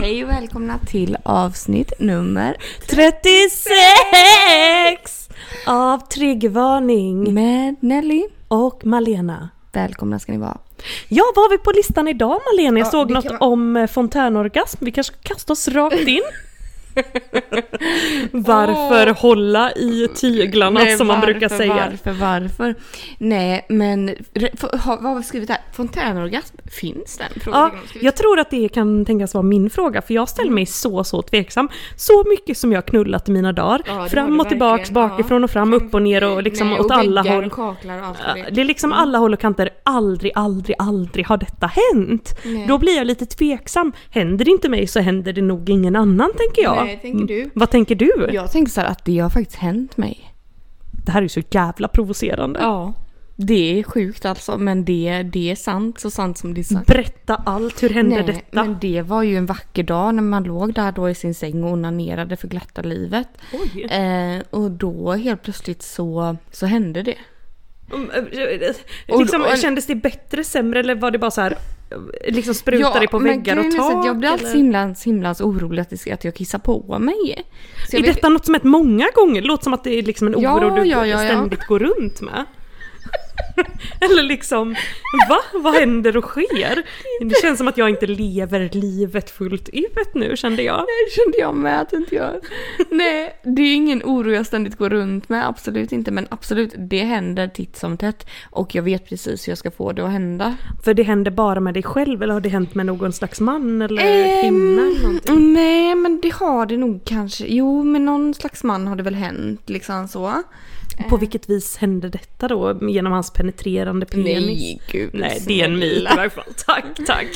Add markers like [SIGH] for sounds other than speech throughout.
Hej och välkomna till avsnitt nummer 36 av Triggervarning med Nelly. och Malena. Välkomna ska ni vara. Ja, vad har vi på listan idag Malena? Jag Ja, såg något kan om eh, fontänorgasm. Vi kanske ska kasta oss rakt in. Varför hålla i tyglarna Nej, som man varför, brukar säga. Varför, varför? Nej, men vad har vi skrivit här? Fontänorgasm, finns den? Ja, jag tror att det kan tänkas vara min fråga för jag ställer mig så så tveksam. Så mycket som jag har knullat i mina dagar. Ja, fram och tillbaks, bakifrån och fram, upp och ner och liksom Nej, åt och alla väggar håll. och kaklar och allt Det är liksom alla håll och kanter, aldrig, aldrig, aldrig har detta hänt. Nej. Då blir jag lite tveksam. Händer det inte mig så händer det nog ingen annan tänker jag. Nej, tänker du? Vad tänker du? Jag tänkte så här att det har faktiskt hänt mig. Det här är så jävla provocerande. Ja. Det är sjukt alltså, men det, det är sant, så sant som det är sagt. Berätta allt, hur hände Nej, detta? men det var ju en vacker dag när man låg där då i sin säng och onanerade för glatta livet. Oj. Eh, och då helt plötsligt så, så hände det. Mm, eh, Och- Liksom, och- kändes det bättre, sämre eller var det bara så här eh, liksom spruta dig på väggar och tak? Jag blir alltid så himla, himla orolig att, det att jag kissar på mig. Så Är vet- detta något som hänt många gånger? Det låter som att det är liksom en Ja, oro du ja, ja, ja. ständigt går runt med. [LAUGHS] Eller liksom, va? Vad händer och sker? Det känns som att jag inte lever livet fullt ut nu kände jag. Det kände jag med att jag inte gör. Nej, det är ingen oro jag ständigt går runt med, absolut inte. Men absolut, det händer titt som tätt. Och jag vet precis hur jag ska få det att hända. För det händer bara med dig själv eller har det hänt med någon slags man eller kvinna? Eller någonting? Nej, men det har det nog kanske. Jo, med någon slags man har det väl hänt liksom så. På vilket vis hände detta då? Genom hans penetrerande penis? Nej, gud. Nej, det är en myt i varje fall. Tack, tack.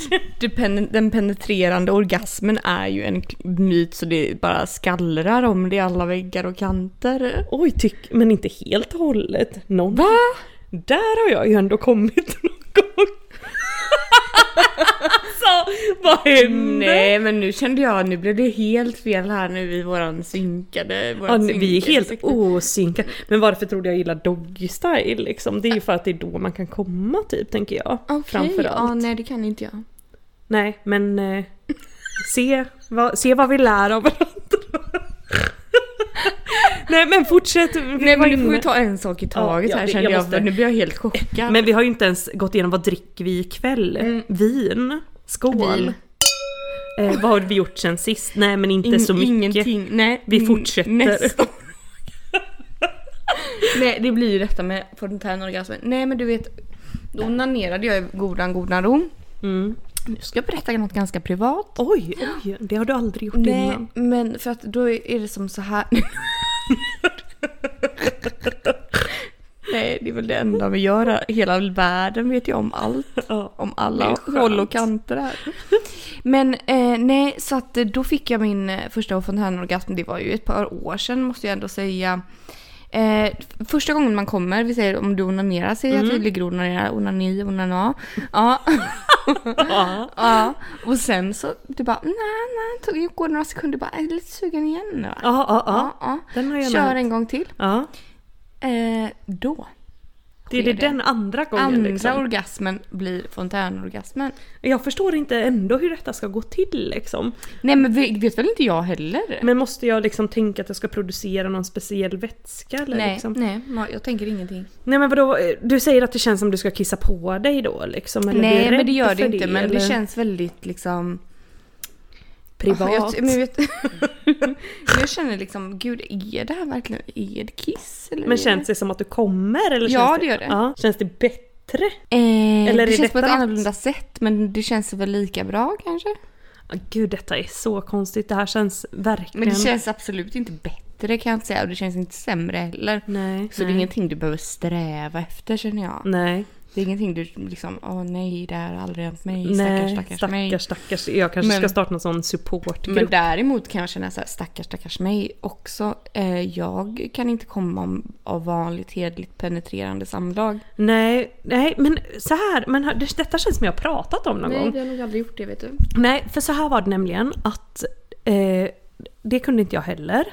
Pen- Den penetrerande orgasmen är ju en myt så det bara skallrar om det i alla väggar och kanter. Oj, tyck, men inte helt och hållet. Någon... Va? Där har jag ju ändå kommit [LAUGHS] någon gång. Så, vad hände? Nej, men nu kände jag, nu blev det helt fel här nu i våran synkade... Ja, våran nu- vi är synkade helt sektor. osynkade. Men varför trodde jag gillar doggy style liksom? Det är ju för att det är då man kan komma typ, tänker jag. Okej, Framförallt. Ja, nej det kan inte jag. Nej, men eh, se, vad, se vad vi lär av varandra. [LAUGHS] Nej men fortsätt. Nej men nu får inne- ta en sak i taget ja, här det- kände jag jag, för nu blir jag helt chockad. Men vi har ju inte ens gått igenom vad dricker vi ikväll? Vin? Skål? Vin. Eh, vad har vi gjort sen sist? Nej men inte In- så mycket. Ingenting, nej. Vi fortsätter. Nästa. [LAUGHS] nej det blir ju detta med fontänorgasmen. Nej men du vet, då onanerade jag i godan godan ro. Mm. Nu ska jag berätta något ganska privat. Oj, oj, det har du aldrig gjort Nej, innan. men för att då är det som så här. [LAUGHS] [LAUGHS] Nej, det är väl det enda vi gör här. Hela världen vet ju om allt. Om alla håll och kanter här. Men eh, nej, så att eh, då fick jag min eh, första fontänorgasm. Det var ju ett par år sedan måste jag ändå säga. Eh, första gången man kommer, vi säger om du onanerar, säger Mm. att ligger och onanerar, onani, onana. Ja. Ja. [LAUGHS] ja. Och sen så, du bara, nej, nej, tog- går några sekunder, bara, är du lite sugen igen? Va? Ja, ja, ja. ja. Den har jag Kör en gång till. Ja. Eh, då. Det är det den andra gången Andra liksom. orgasmen blir fontänorgasmen. Jag förstår inte ändå hur detta ska gå till liksom. Nej men vet väl inte jag heller? Men måste jag liksom tänka att jag ska producera någon speciell vätska eller nej, liksom? nej, jag tänker ingenting. Nej men vadå, du säger att det känns som du ska kissa på dig då liksom? Eller nej men det gör det inte, men eller? det känns väldigt liksom... privat. Jag, men vet, [LAUGHS] jag känner liksom, gud är det här verkligen, det kiss? Eller Men känns det som att du kommer? Eller Ja, känns det gör det. Ja. Känns det bättre? Eh, Eller det känns på ett annorlunda sätt men det känns väl lika bra kanske? Gud detta är så konstigt, det här känns verkligen... Men det känns absolut inte bättre kan jag inte säga och det känns inte sämre heller. Nej. Så det är nej. ingenting du behöver sträva efter känner jag. Nej. Det är ingenting du liksom, åh nej, det här har aldrig hänt mig, stackars, Nej, stackars, stackars, mig. stackars. Jag kanske Men- ska starta någon sån supportgrupp. Men däremot kan jag känna så här, stackars, stackars mig också. Eh, jag kan inte komma om, av vanligt hederligt penetrerande samlag. Nej, nej, men så här, men det- detta känns som jag har pratat om någon gång. vi har nog aldrig gjort det vet du. Nej, för så här var det nämligen att eh, det kunde inte jag heller.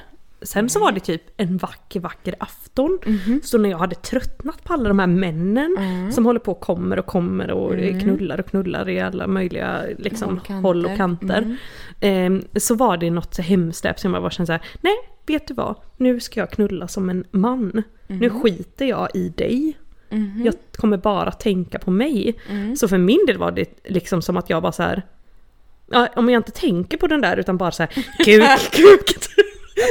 Sen så var det typ en vacker, vacker afton. Så när jag hade tröttnat på alla de här männen som håller på och kommer och kommer och knullar och knullar i alla möjliga liksom, Håll och kanter. håll och kanter. Eh, så var det något så hemsläpp som jag bara kände så här: nej vet du vad? Nu ska jag knulla som en man. Nu skiter jag i dig. Jag kommer bara tänka på mig. Så för min del var det liksom som att jag bara så här. Om jag inte tänker på den där utan bara så här, kuk, [LAUGHS] kuk.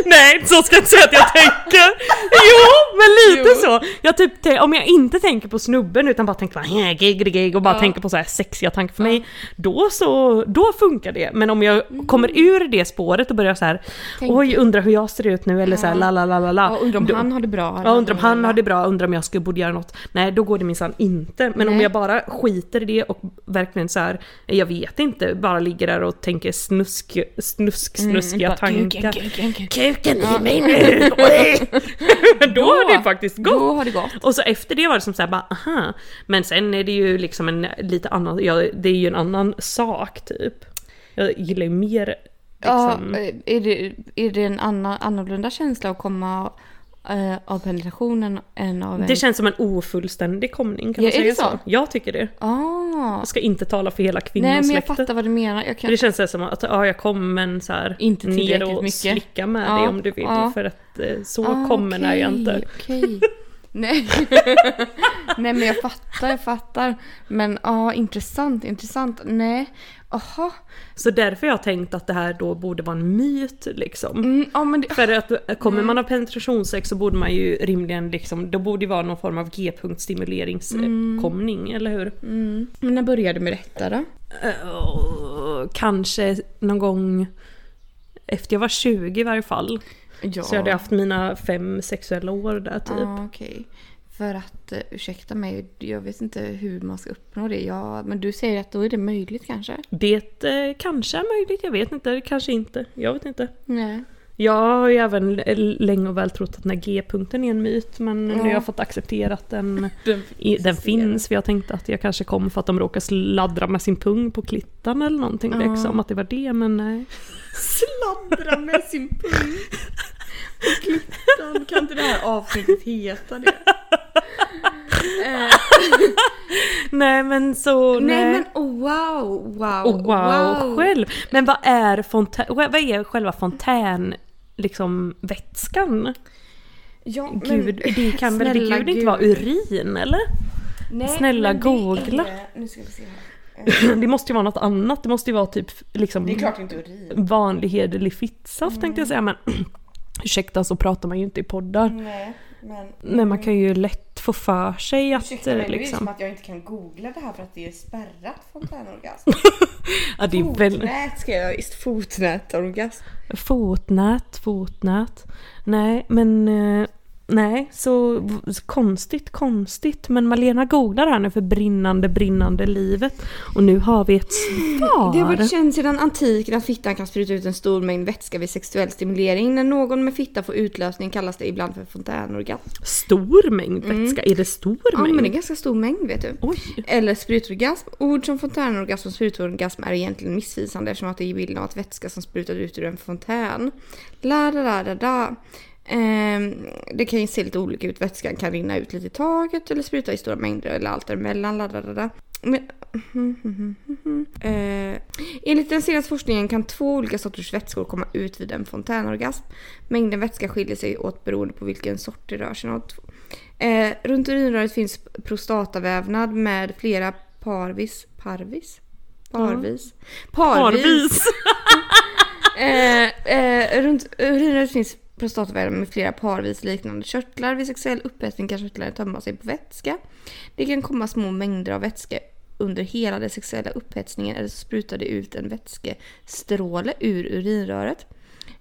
Nej, så ska jag inte säga att jag tänker. Jo, men lite Jo. så. Jag typ, om jag inte tänker på snubben utan bara tänker på "Hä, gig, gig och bara Ja. tänker på så här sexiga tankar för mig. Då så, då funkar det. Men om jag kommer ur det spåret och börjar så här, Tänk- oj undrar hur jag ser ut nu eller så här la la la la la. Ja, undrar om Då- han har det bra. Ja, undrar om han har det bra, undrar om jag skulle borde göra något. Nej, då går det minsann inte. Men om Nej. jag bara skiter i det och verkligen så här, jag vet inte, bara ligger där och tänker snusk, snusk, snuskiga bara, tankar. Kuken i mig [LAUGHS] nu! då har det faktiskt gått. Då har det gått. Och så efter det var det som såhär bara aha. Men sen är det ju liksom en lite annan, ja, det är ju en annan sak typ. Jag gillar ju mer Ja, liksom. eh, är det, är det en annan, annorlunda känsla att komma eh, av penetrationen än av en... Det känns som en ofullständig komning kan Ja, man säga det så? så? Jag tycker det. Ah. Jag ska inte tala för hela Nej men jag kvinnosläktet. fattar vad du menar. Jag kan... Det känns som att ja, jag kommer men så här, Inte ner och mycket. slicka med Ja, dig om du vill. För att eh, så Ah, kommer är jag inte. Okej. Nej. [LAUGHS] Nej men jag fattar, jag fattar. Men ja, intressant, intressant. Nej. Aha. Så därför jag tänkt att det här då borde vara en myt liksom. Mm, ja men det... För att eh, kommer man av penetrationssex så borde man ju rimligen liksom, då borde det vara någon form av g-punktstimuleringskomning, eller hur? Mm. Men när började du med detta då? Eh, kanske någon gång efter jag var 20 i varje fall. Ja. Så jag hade haft mina fem sexuella år där typ. Ja, okej. För att, eh, ursäkta mig, jag vet inte hur man ska uppnå det. Ja, men du säger att då är det möjligt kanske? Det eh, kanske är möjligt, jag vet inte, kanske inte. Jag vet inte. Nej. Jag har ju även länge och väl trott att den här G-punkten är en myt men nu har Ja. jag fått acceptera att den, [LAUGHS] Den, i, den finns. För jag tänkte att jag kanske kom för att de råkar sladdra med sin pung på klittan eller någonting Ja. liksom. Att det var det men nej. [LAUGHS] Sladdra med sin pung. [LAUGHS] klittan. Kan inte det här avsnittet heta det? [LAUGHS] Nej men så nej. nej men oh, wow, wow, Och wow, själv! Men vad är, fontän, vad är själva fontän, liksom vätskan? Ja, men- Gud, det kan väl det gud inte vara urin eller? Nej, snälla men googla. är- Nu ska vi se här. [LAUGHS] Det måste ju vara något annat, det måste ju vara typ liksom Det är klart inte urin. vanlig hederlig fittsaft tänkte jag säga men ursäkta så pratar man ju inte i poddar. Nej, men... Nej man kan ju lätt få för sig att Ursäkta mig, eh, nu är det som liksom... att jag inte kan googla det här för att det är spärrat fontänorgasm. [LAUGHS] Ja, det är väl... Fotnät ska jag visst, fotnätorgasm. Fotnät, fotnät. Nej men eh, nej så v- konstigt, konstigt. Men Malena googlar här nu för brinnande, brinnande livet. Och nu har vi ett svar. Det har varit känt sedan antiken att fittan kan spruta ut en stor mängd vätska vid sexuell stimulering. När någon med fitta får utlösning kallas det ibland för fontänorgasm. Stor mängd vätska. Är det stor Mm. Ja mängd? men det är ganska stor mängd vet du. Oj. Eller sprutorgasm. Ord som fontänorgasm och sprutorgasm är egentligen missvisande eftersom att det ger bilden av att vätska som sprutar ut ur en fontän. La da da da. Ehm, det kan ju se lite olika ut. Vätskan kan rinna ut lite i taget eller spruta i stora mängder eller allt däremellan. Men, [LAUGHS] Eh, enligt den senaste forskningen kan två olika sorters vätskor komma ut vid en fontänorgasm. Mängden vätska skiljer sig åt beroende på vilken sort det rör sig om. Eh, runt urinröret finns prostatavävnad med flera parvis. Parvis? Parvis? Parvis! Parvis. [LAUGHS] Eh, eh, runt urinröret finns prostatavävnad med flera parvis liknande körtlar. Vid sexuell upphetsning kan körtlarna tömma sig på vätska. Det kan komma små mängder av vätska under hela den sexuella upphetsningen eller så sprutar det ut en vätskestråle ur urinröret.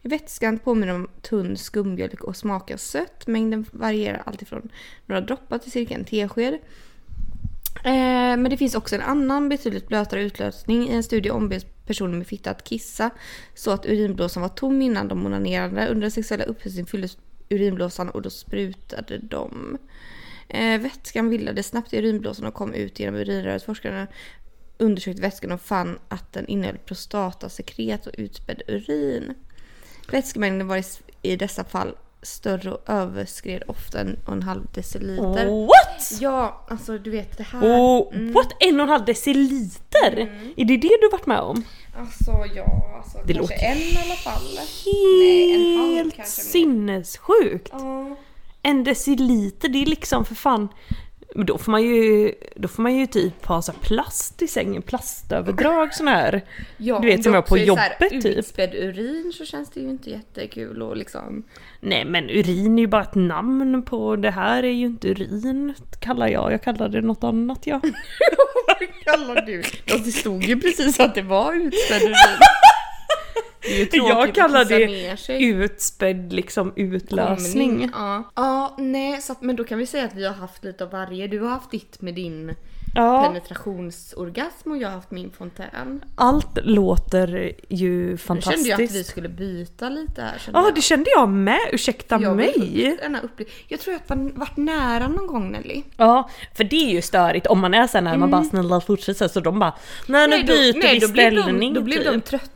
Vätskan påminner om tunn skummjölk och smakar sött. Mängden varierar alltifrån några droppar till cirka en tesked. Eh, men det finns också en annan betydligt blötare utlösning i en studie ombeds personer med fitta att kissa så att urinblåsan var tom innan de onanerade. Under den sexuella upphetsningen fylldes urinblåsan och då sprutade de. Eh, vätskan bildades snabbt i urinblåsan och kom ut genom urinröret. Forskarna undersökte vätskan och fann att den innehöll prostatasekret och utspädd urin. Vätskemängden var i, i dessa fall större och överskred ofta en och en halv deciliter. What? Ja, alltså du vet det här. Oh, What? En och en halv deciliter? Är det det du varit med om? Alltså ja, alltså Det kanske låter en i alla fall. Nej, en halv Helt kanske sinnessjukt! Ja. En deciliter, det är liksom för fan... Men då får man ju, då får man ju typ ha så plast i sängen, plastöverdrag sån här. Ja, Du vet, om som jag på här jobbet, typ. Utspädd urin så känns det ju inte jättekul och liksom. Nej men urin är ju bara ett namn på det här är ju inte urin kallar jag, jag kallar det något annat ja. Vad [LAUGHS] kallar du? Ja, det stod ju precis att det var utspädd urin. [LAUGHS] Det är ju tråkigt [LAUGHS] Jag kallar det utspädd liksom utlösning. Komning, Ja. ja, nej, så att, men då kan vi säga att vi har haft lite av varje. Du har haft ditt med din Ja, penetrationsorgasm och jag har haft min fontän. allt låter ju Nu fantastiskt. kände jag att vi skulle byta lite här. Ja jag. det kände jag med, ursäkta jag mig. upple- Jag tror att jag varit nära någon gång Nelly. Ja, för det är ju störigt om man är såhär när man bara snälla fortsätt så, så de bara nej nu då, byter nej, vi då blev de, ställning då blev de trötta.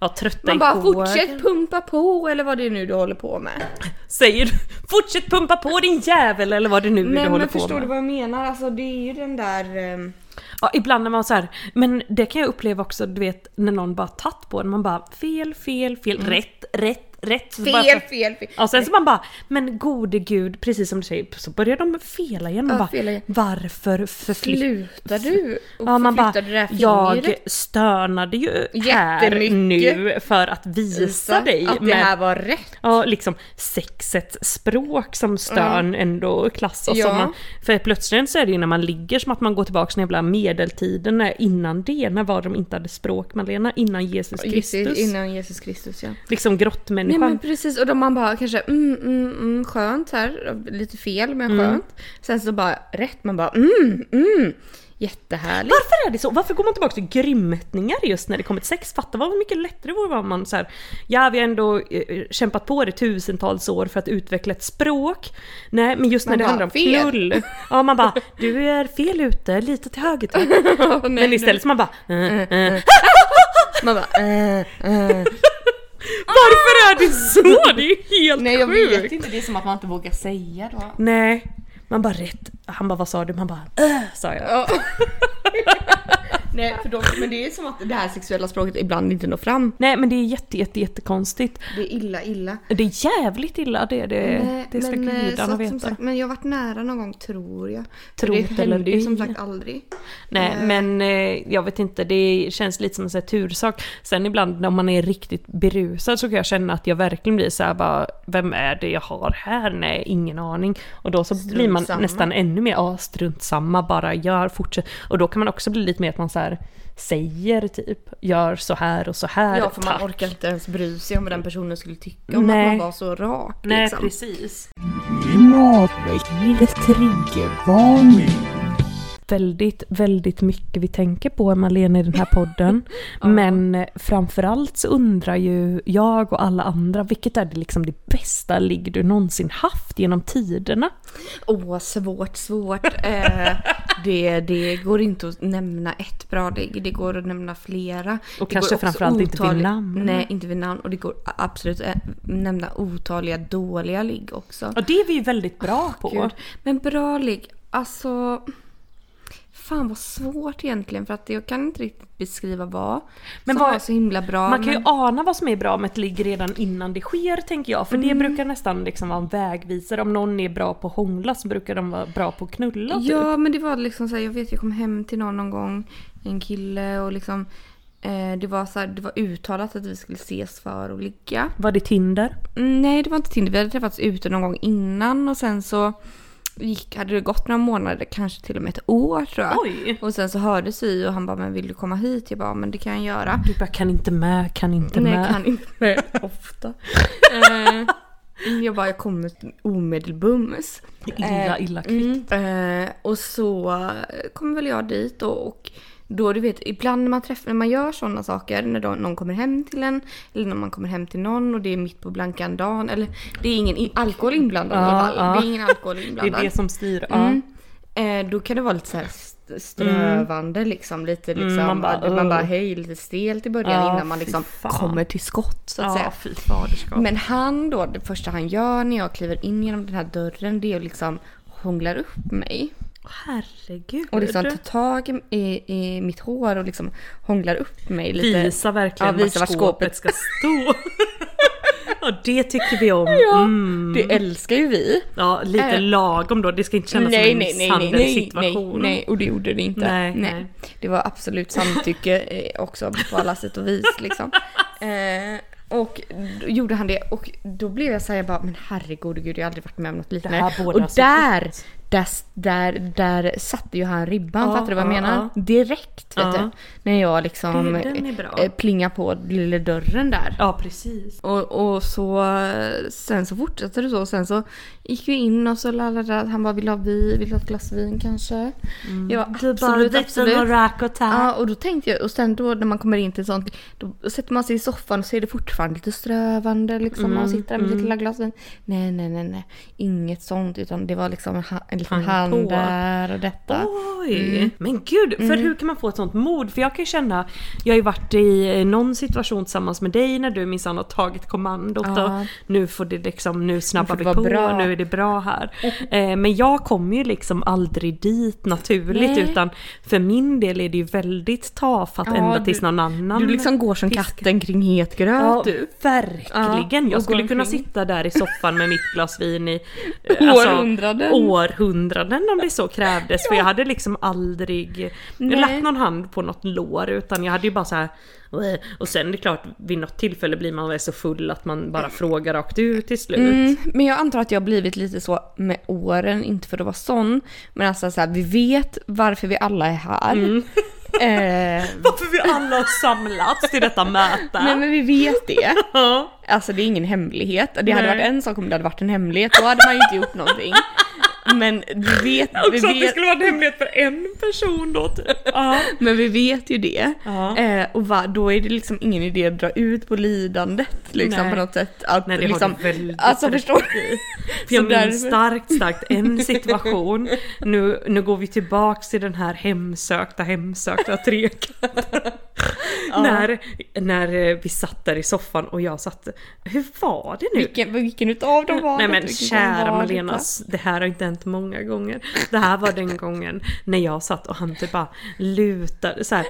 Ja trötta Man bara hågen. fortsätt pumpa på eller vad det är nu du håller på med. Säger du fortsätt pumpa på din jävel eller vad det nu är du Nej håller men på förstår med. du vad jag menar? Alltså det är ju den där... ehm, Ja, ibland när man så här, men det kan jag uppleva också, du vet, när någon bara tatt på en, man bara fel, fel, fel, rätt, rätt, rätt. Så bara, Mm. Fel, fel, fel. Ja, sen så man bara, men gode gud, precis som du säger, så börjar de fela igen. Man Ja, bara, fela igen. varför förflyttar Slutar du? Och Ja, man bara, det där jag fingret? stönade ju här nu för att visa dig att det med här var rätt. Ja, liksom sexets språk som stön ändå klassas Ja. som. Man, för plötsligt så är det ju när man ligger som att man går tillbaka till jävla medeltiden, innan det, när var de inte hade språk Malena? Innan Jesus Kristus. Innan Jesus Kristus ja. Liksom Nej grottmänniskan. men precis och då man bara kanske mm, mm, mm, skönt här, lite fel men Mm. skönt. Sen så bara rätt, man bara mm, mm, jättehärligt. Varför är det så? Varför går man tillbaka till grymtningar just när det kommer till sex? Fatta vad mycket lättare det vore om man så här, ja vi har ändå eh, kämpat på det tusentals år för att utveckla ett språk. Nej men just när Man det bara, handlar om fel. knull. [LAUGHS] Ja man bara, du är fel ute, lite till höger tack. [LAUGHS] Men istället så man bara, eh, eh. Man bara äh, äh. [LAUGHS] Varför är det så? Det är ju helt Nej jag sjukt! vet inte, det är som att man inte vågar säga då. Nej, man bara rätt. Han bara vad sa du? Man bara äh, sa jag. Ja. [LAUGHS] Nej för de, men det är som att det här sexuella språket ibland inte når fram. Nej men det är jätte jätte jättekonstigt. Det är illa illa. Det är jävligt illa det, det, Nej, det ska men, eh, gudarna att, veta. som sagt, men jag har varit nära någon gång tror jag. Trot det eller hände ju som sagt aldrig. Nej Eh. men eh, jag vet inte, det känns lite som en sån tursak. Sen ibland när man är riktigt berusad så kan jag känna att jag verkligen blir så här bara Vem är det jag har här? Nej, ingen aning. Och då så blir man samma. nästan ännu mer, ja strunt samma, bara gör, fortsätt. Och då kan man också bli lite mer att man så här säger typ, gör så här och så här. Ja för man tack. orkar inte ens bry sig om vad den personen skulle tycka om Nej. att man var så rak. Nej liksom. precis. Klimatväckande triggervarning. Väldigt, väldigt mycket vi tänker på Malena i den här podden. [LAUGHS] Men eh, framförallt så undrar ju jag och alla andra, vilket är det liksom det bästa ligg du någonsin haft genom tiderna? Åh, svårt, svårt. Eh, det, det går inte att nämna ett bra ligg, det går att nämna flera. Och Det kanske framförallt inte vid namn. Nej, inte vid namn. Och det går absolut att nämna otaliga dåliga ligg också. Och det är vi ju väldigt bra på. Gud. Men bra ligg, alltså... Fan vad svårt egentligen för att jag kan inte riktigt beskriva vad Men som vad- var så himla bra. Man kan ju men- ana vad som är bra med ett ligg redan innan det sker tänker jag. För det Mm. brukar nästan liksom vara en vägvisare. Om någon är bra på att hångla så brukar de vara bra på att knulla typ. Ja men det var liksom så här, jag vet jag kom hem till någon någon gång, en kille och liksom eh, det var så här, det var uttalat att vi skulle ses för att ligga. Var det Tinder? Mm, nej det var inte Tinder, vi hade träffats ute någon gång innan och sen så gick, hade det gått några månader, kanske till och med ett år tror jag. Oj! Och sen så hördes vi och han bara men vill du komma hit? Jag bara men det kan jag göra. Du bara kan inte med, kan inte Nej med. kan inte med [LAUGHS] ofta. eh, jag bara, jag kommer omedelbums. Illa, illa kvickt. Mm, eh, och så eh, kommer väl jag dit och, och då du vet, ibland när man träffar, när man gör sådana saker, när då, någon kommer hem till en, eller när man kommer hem till någon och det är mitt på blanka dagen, eller det är ingen alkohol inblandad i alla Ja, fall. ja. Det är ingen alkohol Det är inblandad. det som styr. Ja. Mm. Eh, då kan det vara lite så här st- strövande liksom, lite liksom, Mm, man, bara, bara, man bara hej, lite stelt i början Ja, innan man liksom kommer till skott så att säga. Ja, faderskap. Men han då, det första han gör när jag kliver in genom den här dörren, det är att liksom hånglar upp mig. Herregud. Och liksom tar tag i, i, i mitt hår och liksom hånglar upp mig lite. Visa verkligen Ja, visa vart skåpet ska stå. [LAUGHS] ja, det tycker vi om. Ja, Mm. det älskar ju vi. Ja, lite Äh. lagom då. Det ska inte kännas nej, som en nej, nej, nej, nej, misshandelssituation. och det gjorde det inte. Nej, Nej, nej. Det var absolut samtycke eh, också på alla sätt och vis liksom. Eh, och då gjorde han det och då blev jag såhär, jag bara, men herregud, gud, jag har aldrig varit med om något liknande. Och där. Där, där, där satte ju han ribban, Ja, fattar du vad jag ja, menar? ja. Direkt vet du. När jag liksom Det- bra. eh, plingar på lilla dörren där. Ja, precis. Och, och så sen så fortsatte det så. Sen så gick vi in och så lalala, han bara vill du ha vin, vill du ha ett glas vin kanske? Jag bara, absolut, absolut. Ja, och då tänkte jag, och sen då när man kommer in till sånt, då sätter man sig i soffan och så är det fortfarande lite strövande liksom. man sitter där med sitt lilla glas vin. Nej, nej, nej, nej. Inget sånt, utan det var liksom en, en liten Hand på. där och detta. Oj! Men gud, för hur kan man få ett sånt mod? För jag kan ju känna, jag har ju varit i eh, någon situation tillsammans med dig när du minsann har tagit kommandot Ja. och nu får det liksom, nu snabbar vi på, bra. nu är det bra här. [LAUGHS] Eh, men jag kommer ju liksom aldrig dit naturligt Nej. utan för min del är det ju väldigt tafatt Ja, ända du- tills någon annan Du liksom går som piskar. katten kring het gröt Ja, du. verkligen. Ja, jag skulle kunna sitta där i soffan med mitt glas vin i eh, [LAUGHS] Århundraden. århundraden om det så krävdes. För jag hade liksom aldrig Nej. lagt någon hand på något lår utan jag hade ju bara så här. Och sen är det klart, vid något tillfälle blir man väl så full att man bara frågar rakt ut till slut. Mm, men jag antar att jag har blivit lite så med åren, inte för att vara sån. Men alltså så här, vi vet varför vi alla är här. Mm. [LAUGHS] Eh, Varför vi alla har samlats till detta möte. nej men vi vet det. [LAUGHS] Ja. Alltså det är ingen hemlighet. Det hade Nej. varit en sak om det hade varit en hemlighet, då hade man ju inte gjort någonting. Men vi vet, vi Också att det vet, skulle vara en hemlighet för en person då typ. Ja. men vi vet ju det. Ja. Eh, och va, då är det liksom ingen idé att dra ut på lidandet liksom Nej. på något sätt. Att, Nej det liksom, har du Alltså förstår i. För jag minns starkt, starkt en situation. Nu, nu går vi tillbaks till den här hemsökta, hemsökta trekanten. När, när eh, vi satt där i soffan och jag satt... Hur var det nu? Vilken, vilken utav dem var Nej det? men Vilken kära var Malena, det här har inte hänt många gånger. Det här var den gången när jag satt och han typ bara lutade, så här,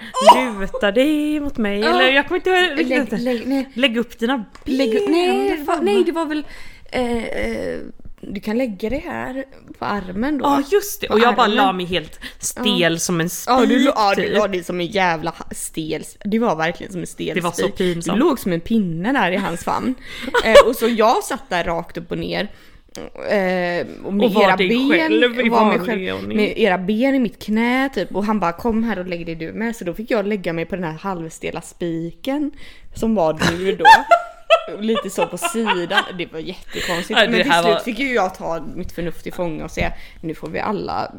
luta dig mot mig eller jag kommer inte ihåg Lägg, lägg, nej, Lägg upp dina ben. lägg, nej, fa, vad? nej, det var väl... Eh, eh, du kan lägga det här på armen då. Ja just det, På och jag bara armen. la mig helt stel som en spik Ja, du, lo- ja, du typ. la det som en jävla stel... Det var verkligen som en stel Det var så spik. pinsamt. Du låg som en pinne där i hans famn. [LAUGHS] eh, och så jag satt där rakt upp och ner. Eh, och med Och var era dig ben, själv i var vanlig ordning. med era ben i mitt knä typ och han bara kom här och lägg dig du med så då fick jag lägga mig på den här halvstela spiken som var du då. [LAUGHS] Lite så på sidan, det var jättekonstigt. Ja, Men till slut var- fick ju jag ta mitt förnuft i fånga och säga nu får vi alla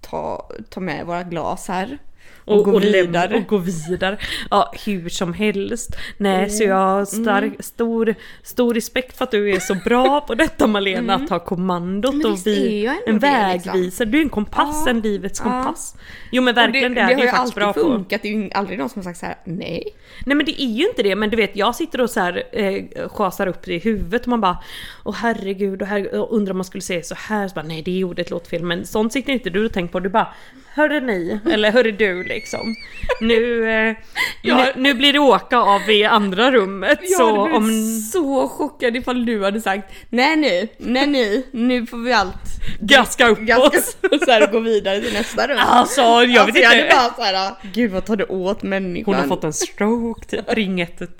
ta, ta med våra glas här. Och, gå lämna- vidare. Och gå vidare. Ja, hur som helst. Nej, så jag har stark, Mm. stor, stor respekt för att du är så bra på [LAUGHS] detta Malena, att ta kommandot Mm. Och ändå en det, liksom. vägvisare. Du är en kompass, Ja. en livets Ja. kompass. Jo men verkligen, det, det, är det har ju faktiskt alltid bra på. funkat, det är ju aldrig någon som har sagt så här: nej. Nej men det är ju inte det, men du vet jag sitter och så här eh, schasar upp det i huvudet och man bara Åh herregud, och herregud, och undrar om man skulle säga så här, så bara, nej det gjorde ett låtfel men sånt sitter inte du och tänker på, du bara Hörde ni, eller hörde du liksom Nu, eh, Ja. nu, nu blir det åka av i andra rummet Jag så hade om så chockad ifall du hade sagt nej nu, nej nu, nu får vi allt gaska upp ganska oss så här, och gå vidare till nästa rum. Alltså jag vet alltså, jag hade inte bara såhär, gud vad tar det åt människan? Hon har fått en stroke typ, ring 112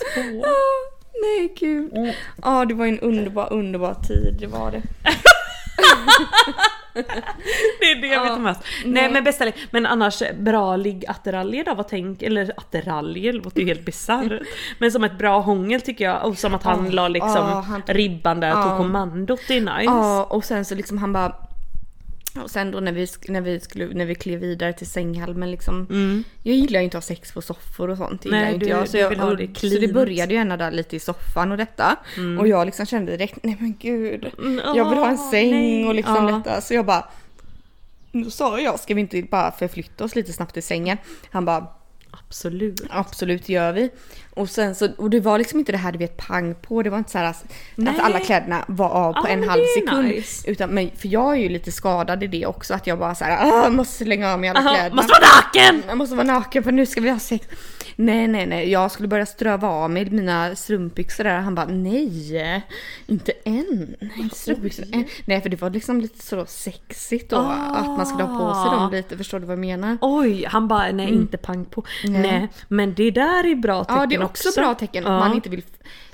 Ah, Nej gud. Ja det var en underbar, underbar tid, det var det. [LAUGHS] [LAUGHS] Det är det jag vet Ja, mest. Nej, nej. men bästa Men annars bra liggattiraljer då, vad tänk, eller attiraljer låter ju helt bisarrt. [LAUGHS] Men som ett bra hångel tycker jag och som att han Ja, la liksom ja, han tog- ribban där och tog ja. kommandot, det är nice. Ja, och sen så liksom han bara och sen då när vi, när vi, skulle, när vi klev vidare till sänghalmen liksom. Jag gillar ju inte att ha sex på soffor och sånt. Mm. Nej, inte du- jag. Så, jag, vill ha det så det började ju ändå där lite i soffan och detta. Och jag liksom kände direkt, nej men gud. jag vill ha en säng nej. och liksom Ja. detta. Så jag bara, då sa jag, ska vi inte bara förflytta oss lite snabbt till sängen? Han bara, Absolut. Absolut gör vi. Och sen så, och det var liksom inte det här du vet pang på, det var inte så att, att alla kläderna var av på Ja, en halv sekund. nice. Utan, men, för jag är ju lite skadad i det också, att jag bara så här, "Ah, måste slänga av mig alla Aha, kläderna. måste vara naken! Jag måste vara naken för nu ska vi ha sex. Nej, nej, nej, jag skulle börja ströva av mig mina strumpbyxor där. Han bara, nej, inte än. Inte strumpbyxor än. Nej, för det var liksom lite så sexigt då, att man skulle ha på sig dem lite. Förstår du vad jag menar? Oj, han bara nej inte pang på. Nej. Nej. men det där är bra tecken Ja, det är också, bra tecken Ja. man inte vill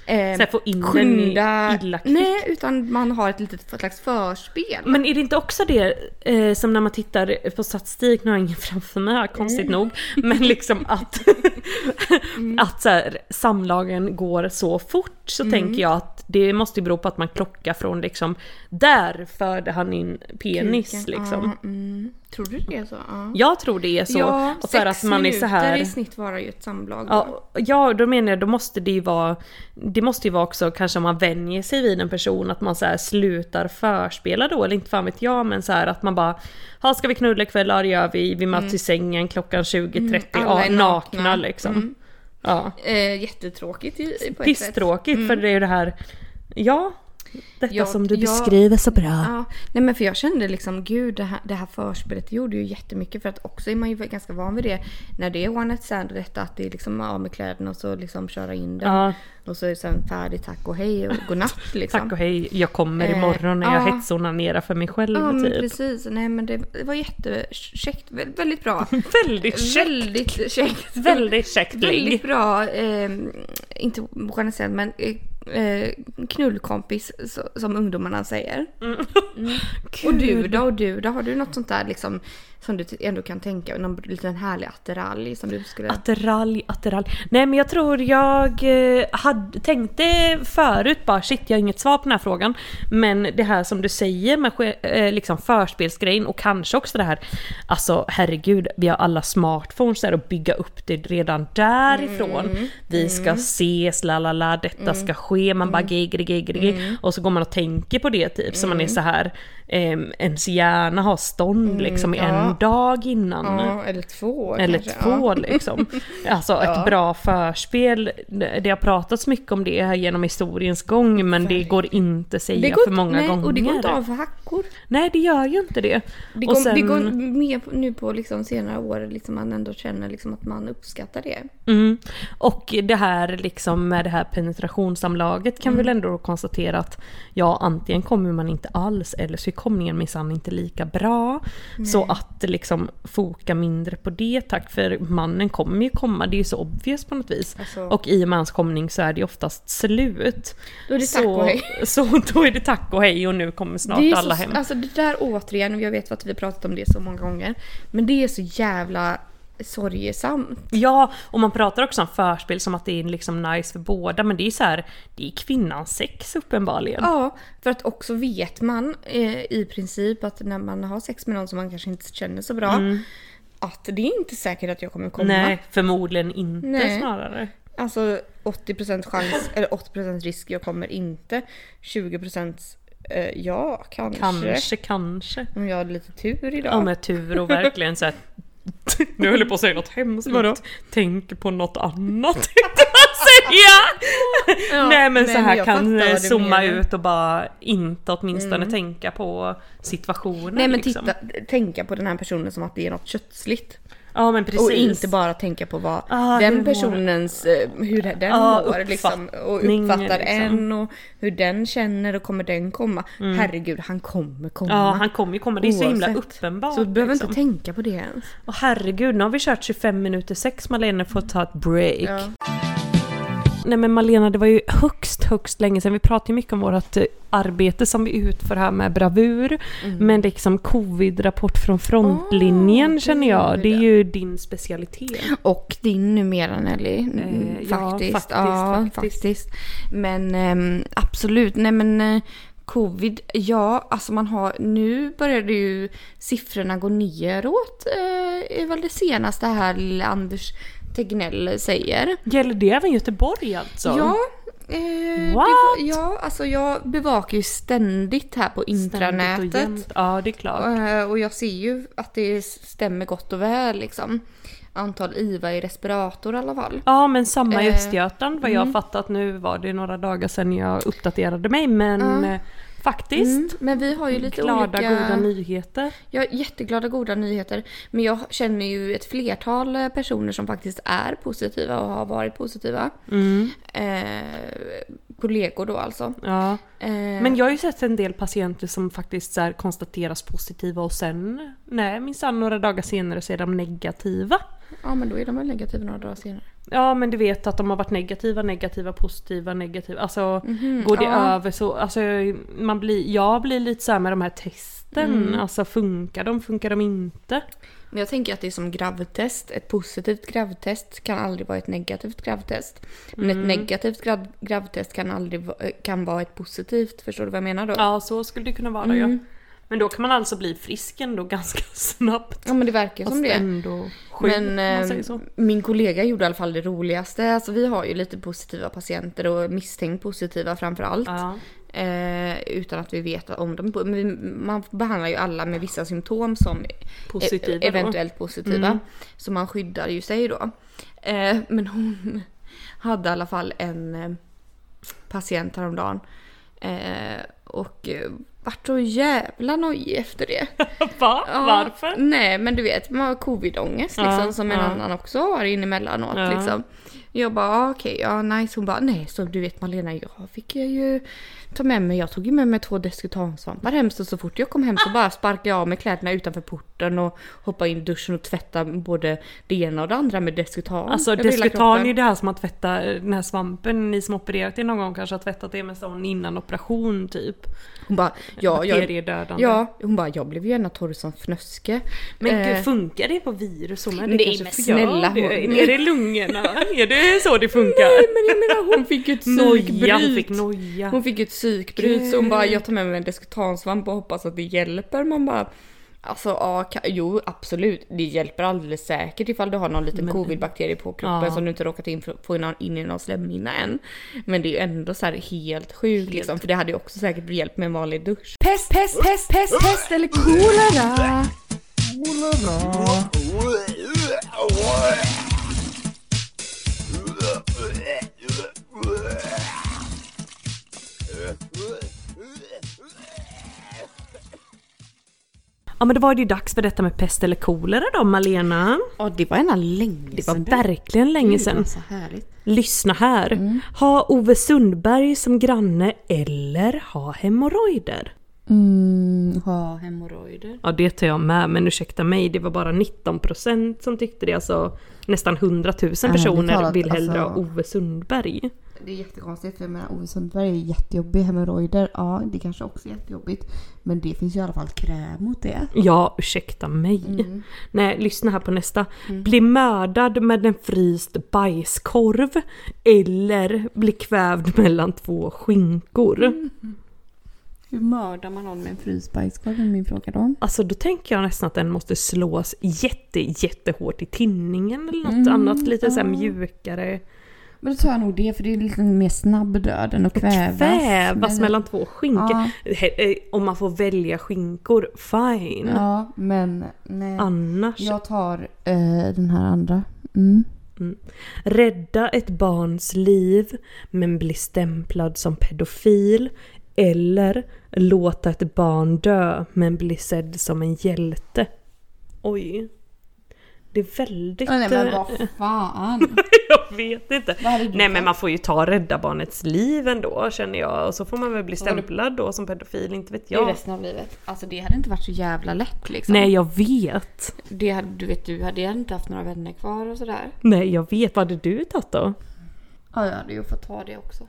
eh, Så få in den skynda. illa kvickt. Nej, utan man har ett litet slags förspel. Men är det inte också det eh, som när man tittar på statistik, nu har jag ingen framför mig här konstigt nog, men liksom att, [LAUGHS] att så här, samlagen går så fort så tänker jag att det måste ju bero på att man klockar från liksom, där förde han in penis Kuken. liksom. Ja, mm. Tror du det är så? Ja. Jag tror det är så. ja, och för att man är så här... i snitt varar ju ett samlag. då. Ja, ja, då menar jag då måste det ju vara Det måste ju vara också kanske om man vänjer sig vid en person att man så här slutar förspela då eller inte fan vet jag men så här att man bara Ja ska vi knulla ikväll? Ja det gör vi. Vi möts i sängen klockan 20.30. Mm. ja, nakna, nakna. liksom. Mm. Ja. Eh, jättetråkigt på ett sätt. Pisstråkigt för det är ju det här Ja Detta Jag- som du jag- beskriver så bra. Ja, nej men för jag kände liksom gud det här, det här förspelet gjorde ju jättemycket för att också är man ju ganska van vid det när det är one night stand och detta att det är liksom av med kläderna och så liksom köra in den Ja. och så är det sen färdigt tack och hej och godnatt [LAUGHS] liksom. Tack och hej, jag kommer Eh, imorgon när jag ja. hetsonanerar för mig själv Ja men typ. precis, nej men det, var jättekäckt, Vä- väldigt bra. [LAUGHS] Väldigt käckt. Väldigt käckt. Väldigt käckt Väldigt bra, eh, inte one night stand men eh, eh, knullkompis så, som ungdomarna säger. [LAUGHS] Och du då? Och du då? Har du något sånt där liksom som du ändå kan tänka någon liten härlig attiralj som du skulle... Attiralj, attiralj. Nej men jag tror jag eh, hade, tänkte förut bara shit jag har inget svar på den här frågan. Men det här som du säger med eh, liksom förspelsgrejen och kanske också det här Alltså herregud, vi har alla smartphones där och bygga upp det redan därifrån. Mm. Vi ska ses, la la la, detta ska ske, man bara giggri giggri Mm. Och så går man och tänker på det typ så man är så här eh, ens hjärna har stånd liksom Mm, ja. en dag innan. ja, eller två Eller kanske. två Ja. liksom. [LAUGHS] Alltså ett bra förspel. Det har pratats mycket om det här genom historiens gång men det går inte att säga går, för många nej, gånger. och det går inte av för hackor. Nej det gör ju inte det. Det Och går, sen- det går mer nu på liksom senare år, liksom man ändå känner liksom att man uppskattar det. Mm. Och det här liksom med det här penetrationssamlaget kan Mm. vi väl ändå konstatera att ja antingen kommer man inte alls eller så är komningen minsann inte lika bra. Så att liksom foka mindre på det tack för mannen kommer ju komma, det är ju så obvious på något vis. Alltså- Och i och med hans komning så är det oftast slut. Då är det tack så, och hej. [LAUGHS] Så då är det tack och hej och nu kommer snart alla så, hem. Alltså det där återigen, jag vet att vi har pratat om det så många gånger. Men det är så jävla sorgesamt. Ja, och man pratar också om förspel som att det är liksom nice för båda men det är så här, det är kvinnans sex uppenbarligen. Ja, för att också vet man eh, i princip att när man har sex med någon som man kanske inte känner så bra. Att det är inte säkert att jag kommer komma. Mm. Nej, förmodligen inte Nej. snarare. Alltså 80% chans, eller 80% risk jag kommer inte. 20% eh, ja, kanske. Kanske, kanske. Om jag hade lite tur idag. Ja med tur och verkligen så här. [LAUGHS] [LAUGHS] Nu höll jag på att säga något hemskt. Vadå? Tänk på något annat [LAUGHS] tänkte jag säga! Ja, nej men nej, så här men kan zooma. Mm. ut och bara inte åtminstone tänka på situationen. Nej men liksom. titta, tänka på den här personen som att det är något kötsligt. Ja men precis. Och inte bara tänka på vad Ah, den mår- personens, eh, hur den Ah, mår liksom, och uppfattning, uppfattar liksom. en och hur den känner och kommer den komma. Herregud, han kommer komma. Ja han kommer ju komma, det är så himla Oavsett. uppenbart. Så du behöver liksom. inte tänka på det ens. Åh herregud, nu har vi kört 25 minuter sex Malene får ta ett break. Ja. Nej men Malena, det var ju högst, högst länge sedan. Vi pratade ju mycket om vårt eh, arbete som vi utför här med bravur. Men liksom covid-rapport från frontlinjen Åh, känner jag, det är ju din specialitet. Och din numera Nelly. Mm, Eh, ja, faktiskt. faktiskt, Ja, faktiskt. faktiskt. Men ehm, absolut, nej men eh, covid, ja alltså man har, nu börjar det ju siffrorna gå neråt. Eh, är väl det senaste här lilla Anders Tegnell säger. Gäller det även Göteborg alltså? Ja. Eh, What? Det, ja, alltså jag bevakar ju ständigt här på intranätet. Ja, det är klart. Eh, Och jag ser ju att det stämmer gott och väl liksom. Antal IVA i respirator i alla fall. Ja men samma i Eh, Östergötland vad jag mm. fattat. Nu var det några dagar sedan jag uppdaterade mig men Ja. Faktiskt. Mm, men vi har ju lite glada olika... goda nyheter. Ja, jätteglada goda nyheter. Men jag känner ju ett flertal eh, personer som faktiskt är positiva och har varit positiva. Mm. Eh, kollegor då alltså. Ja. Eh, Men jag har ju sett en del patienter som faktiskt så konstateras positiva och sen, nej minsann några dagar senare så är de negativa. Ja, men då är de väl negativa några dagar senare. Ja men du vet att de har varit negativa, negativa, positiva, negativa. Alltså Mhm, går det ja. över så, alltså man blir, jag blir lite så här med de här testen. Mm. Alltså funkar de, funkar de inte? Men jag tänker att det är som gravtest. Ett positivt gravtest kan aldrig vara ett negativt gravtest. Men Mm. ett negativt grav, gravtest kan aldrig kan vara ett positivt. Förstår du vad jag menar då? Ja så skulle det kunna vara Mm. ja. Men då kan man alltså bli frisk ändå [LAUGHS] ganska snabbt. Ja men det verkar som det. ändå sjuk Men eh, min kollega gjorde i alla fall det roligaste. Alltså vi har ju lite positiva patienter och misstänkt positiva framför allt. Ja. Eh, utan att vi vet om dem. Man behandlar ju alla med vissa symptom som Positiva e- eventuellt positiva. Mm. Så man skyddar ju sig då. Eh, men hon [LAUGHS] hade i alla fall en eh, patient häromdagen. Eh, och eh, vart så jävla nojig efter det. [LAUGHS] Va? Ja, Varför? Nej men du vet, man har covidångest liksom Ja, som en ja. annan också har in emellanåt Ja. liksom. Jag bara ah, okej, ja nice. Hon bara nej så du vet Malena jag fick jag ju ta med mig, jag tog ju med mig två Descutansvampar hem så så fort jag kom hem så bara sparkade jag av mig kläderna utanför porten och hoppade in i duschen och tvättade både det ena och det andra med Descutan. Alltså Descutan är det här som att tvätta den här svampen. Ni som opererat det någon gång kanske har tvättat det med sån innan operation typ. Hon bara ja, jag, ja, hon bara jag blev ju gärna torr som fnöske. Men Eh, gud, funkar det på virus? med? Nej, kanske men snälla, göra det. hon- Nere i lungorna? är det så det funkar? Nej men jag menar hon fick ju ett [LAUGHS] Noja, hon psykbryt. fick noja. Hon fick ett psykbryt så hon bara jag tar med mig en Descutansvamp och hoppas att det hjälper. Man bara Alltså ja, ka- jo absolut. Det hjälper alldeles säkert ifall du har någon liten covidbakterie på kroppen Ja. som du inte råkat in, få in, in i någon slemhinna än. Men det är ju ändå så här helt sjukt liksom. För det hade ju också säkert hjälpt med en vanlig dusch. Pest, pest, pest, pest, pest eller kolera? Ja men då var det ju dags för detta med pest eller kolera då Malena. Ja det var ena länge Det var verkligen länge sedan. så härligt. Lyssna här. Ha Ove Sundberg som granne eller ha hemorrojder? Mm, ha hemorrojder. Ja det tar jag med men ursäkta mig det var bara 19% som tyckte det. Alltså nästan 100 000 personer talat, vill hellre ha alltså- Ove Sundberg. Det är jättekonstigt för jag menar Ove Sundberg är jättejobbig. Hemorrojder, ja det kanske också är jättejobbigt. Men det finns ju i alla fall kräm mot det. Ja, ursäkta mig. Nej, lyssna här på nästa. Bli mördad med en fryst bajskorv eller bli kvävd mellan två skinkor. Hur mördar man någon med en fryst bajskorv är min fråga då. Alltså då tänker jag nästan att den måste slås jätte, jättehårt i tinningen eller något annat lite så här mjukare. Men då tar jag nog det för det är lite mer snabb död än att kvävas. Kvävas Men- mellan två skinkor. Ja. Eh, Om man får välja skinkor, fine. Ja, men nej. Annars, Jag tar eh, den här andra. Mm. rädda ett barns liv men bli stämplad som pedofil. Eller låta ett barn dö men bli sedd som en hjälte. Oj. Det är väldigt... Nej men eh, vad fan. Jag vet inte. Nej men man får ju ta rädda barnets liv ändå känner jag. Och så får man väl bli stämplad då som pedofil, inte vet Det är jag. resten av livet. Alltså det hade inte varit så jävla lätt liksom. Nej jag vet. Det hade, du vet du hade inte haft några vänner kvar och sådär. Nej jag vet. Vad hade du tagit då? Ja, jag hade ju fått ta det också.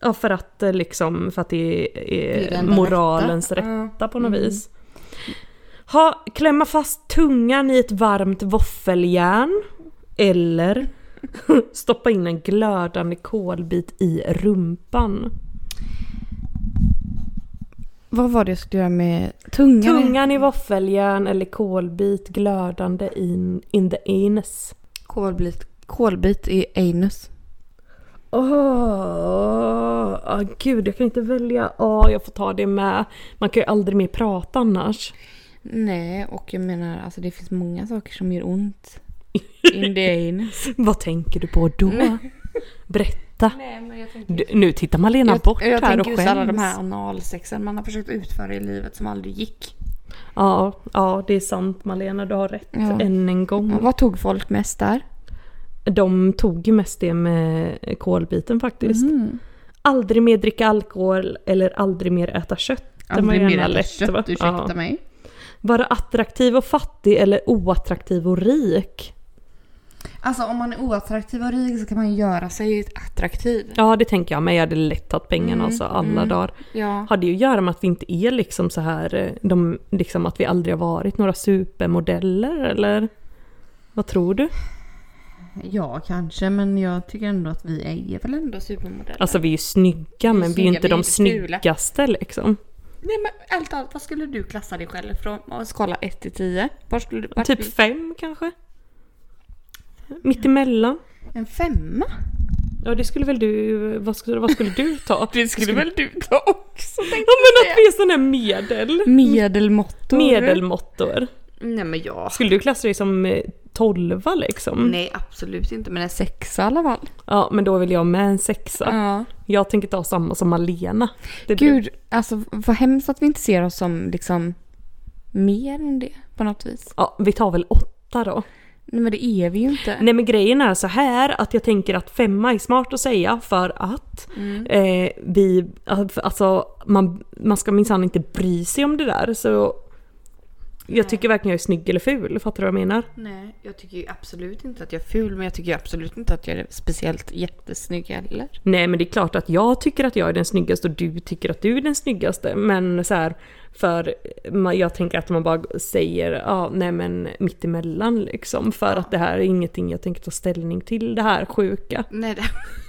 Ja för att eh, liksom, för att det är, Det är moralens rätta. rätta, på något vis. Ha, klämma fast tungan i ett varmt våffeljärn. Eller [LAUGHS] stoppa in en glödande kolbit i rumpan. Vad var det jag skulle göra med tungan? Tungan i våffeljärn eller kolbit glödande in, in the anus. Kolbit, kolbit i anus. Åh, oh, gud jag kan inte välja. Åh, jag får ta det med. Man kan ju aldrig mer prata annars. Nej, och jag menar alltså det finns många saker som gör ont. In the anus. [LAUGHS] Vad tänker du på då? Berätta. Nej, men jag tänker... Du, nu tittar Malena Jag, bort jag här tänker och just alla de skäms. här analsexen man har försökt utföra i livet som aldrig gick. Ja, ja, det är sant Malena, du har rätt. Ja. Än en gång. Ja, vad tog folk mest där? De tog ju mest det med kolbiten faktiskt. Mm. Aldrig mer dricka alkohol eller aldrig mer äta kött. Aldrig mer äta lätt, va? kött, ursäkta Ja. mig. Vara attraktiv och fattig eller oattraktiv och rik. Alltså om man är oattraktiv och rik så kan man ju göra sig attraktiv. Ja, det tänker jag. Men jag hade lätt tagit pengarna Mm, alltså alla mm. dagar. Ja. Har det att göra med att vi inte är liksom så här, eh, de, liksom att vi aldrig har varit några supermodeller eller? Vad tror du? ja, kanske, men jag tycker ändå att vi är väl ändå supermodeller. Alltså vi är ju snygga men vi är snygga, ju inte vi är de inte fula. snyggaste liksom. Nej men allt, allt, vad skulle du klassa dig själv från skala 1 till 10? Var skulle du, vart Typ vill- fem kanske? Mittemellan? En femma? Ja det skulle väl du, vad skulle, vad skulle du ta? [LAUGHS] Det skulle väl du ta också tänkte Ja men att vi är sådana här medel. Medelmåttor. Medelmåttor. Nej men ja. Skulle du klassa dig som eh, tolva liksom? Nej absolut inte men en sexa i alla fall. Ja men då vill jag med en sexa. Ja. Jag tänker ta samma som Malena. Det Gud, alltså vad hemskt att vi inte ser oss som liksom mer än det på något vis. Ja, vi tar väl åtta då. Nej men det är vi ju inte. Nej men grejen är så här att jag tänker att femma är smart att säga för att Mm. eh, vi, alltså man, man ska minsann inte bry sig om det där så jag tycker varken jag är snygg eller ful, fattar du vad jag menar? Nej, jag tycker ju absolut inte att jag är ful men jag tycker absolut inte att jag är speciellt jättesnygg heller. Nej men det är klart att jag tycker att jag är den snyggaste och du tycker att du är den snyggaste men så här för jag tänker att man bara säger ja nej men mittemellan liksom för att det här är ingenting jag tänker ta ställning till det här sjuka. Nej, det...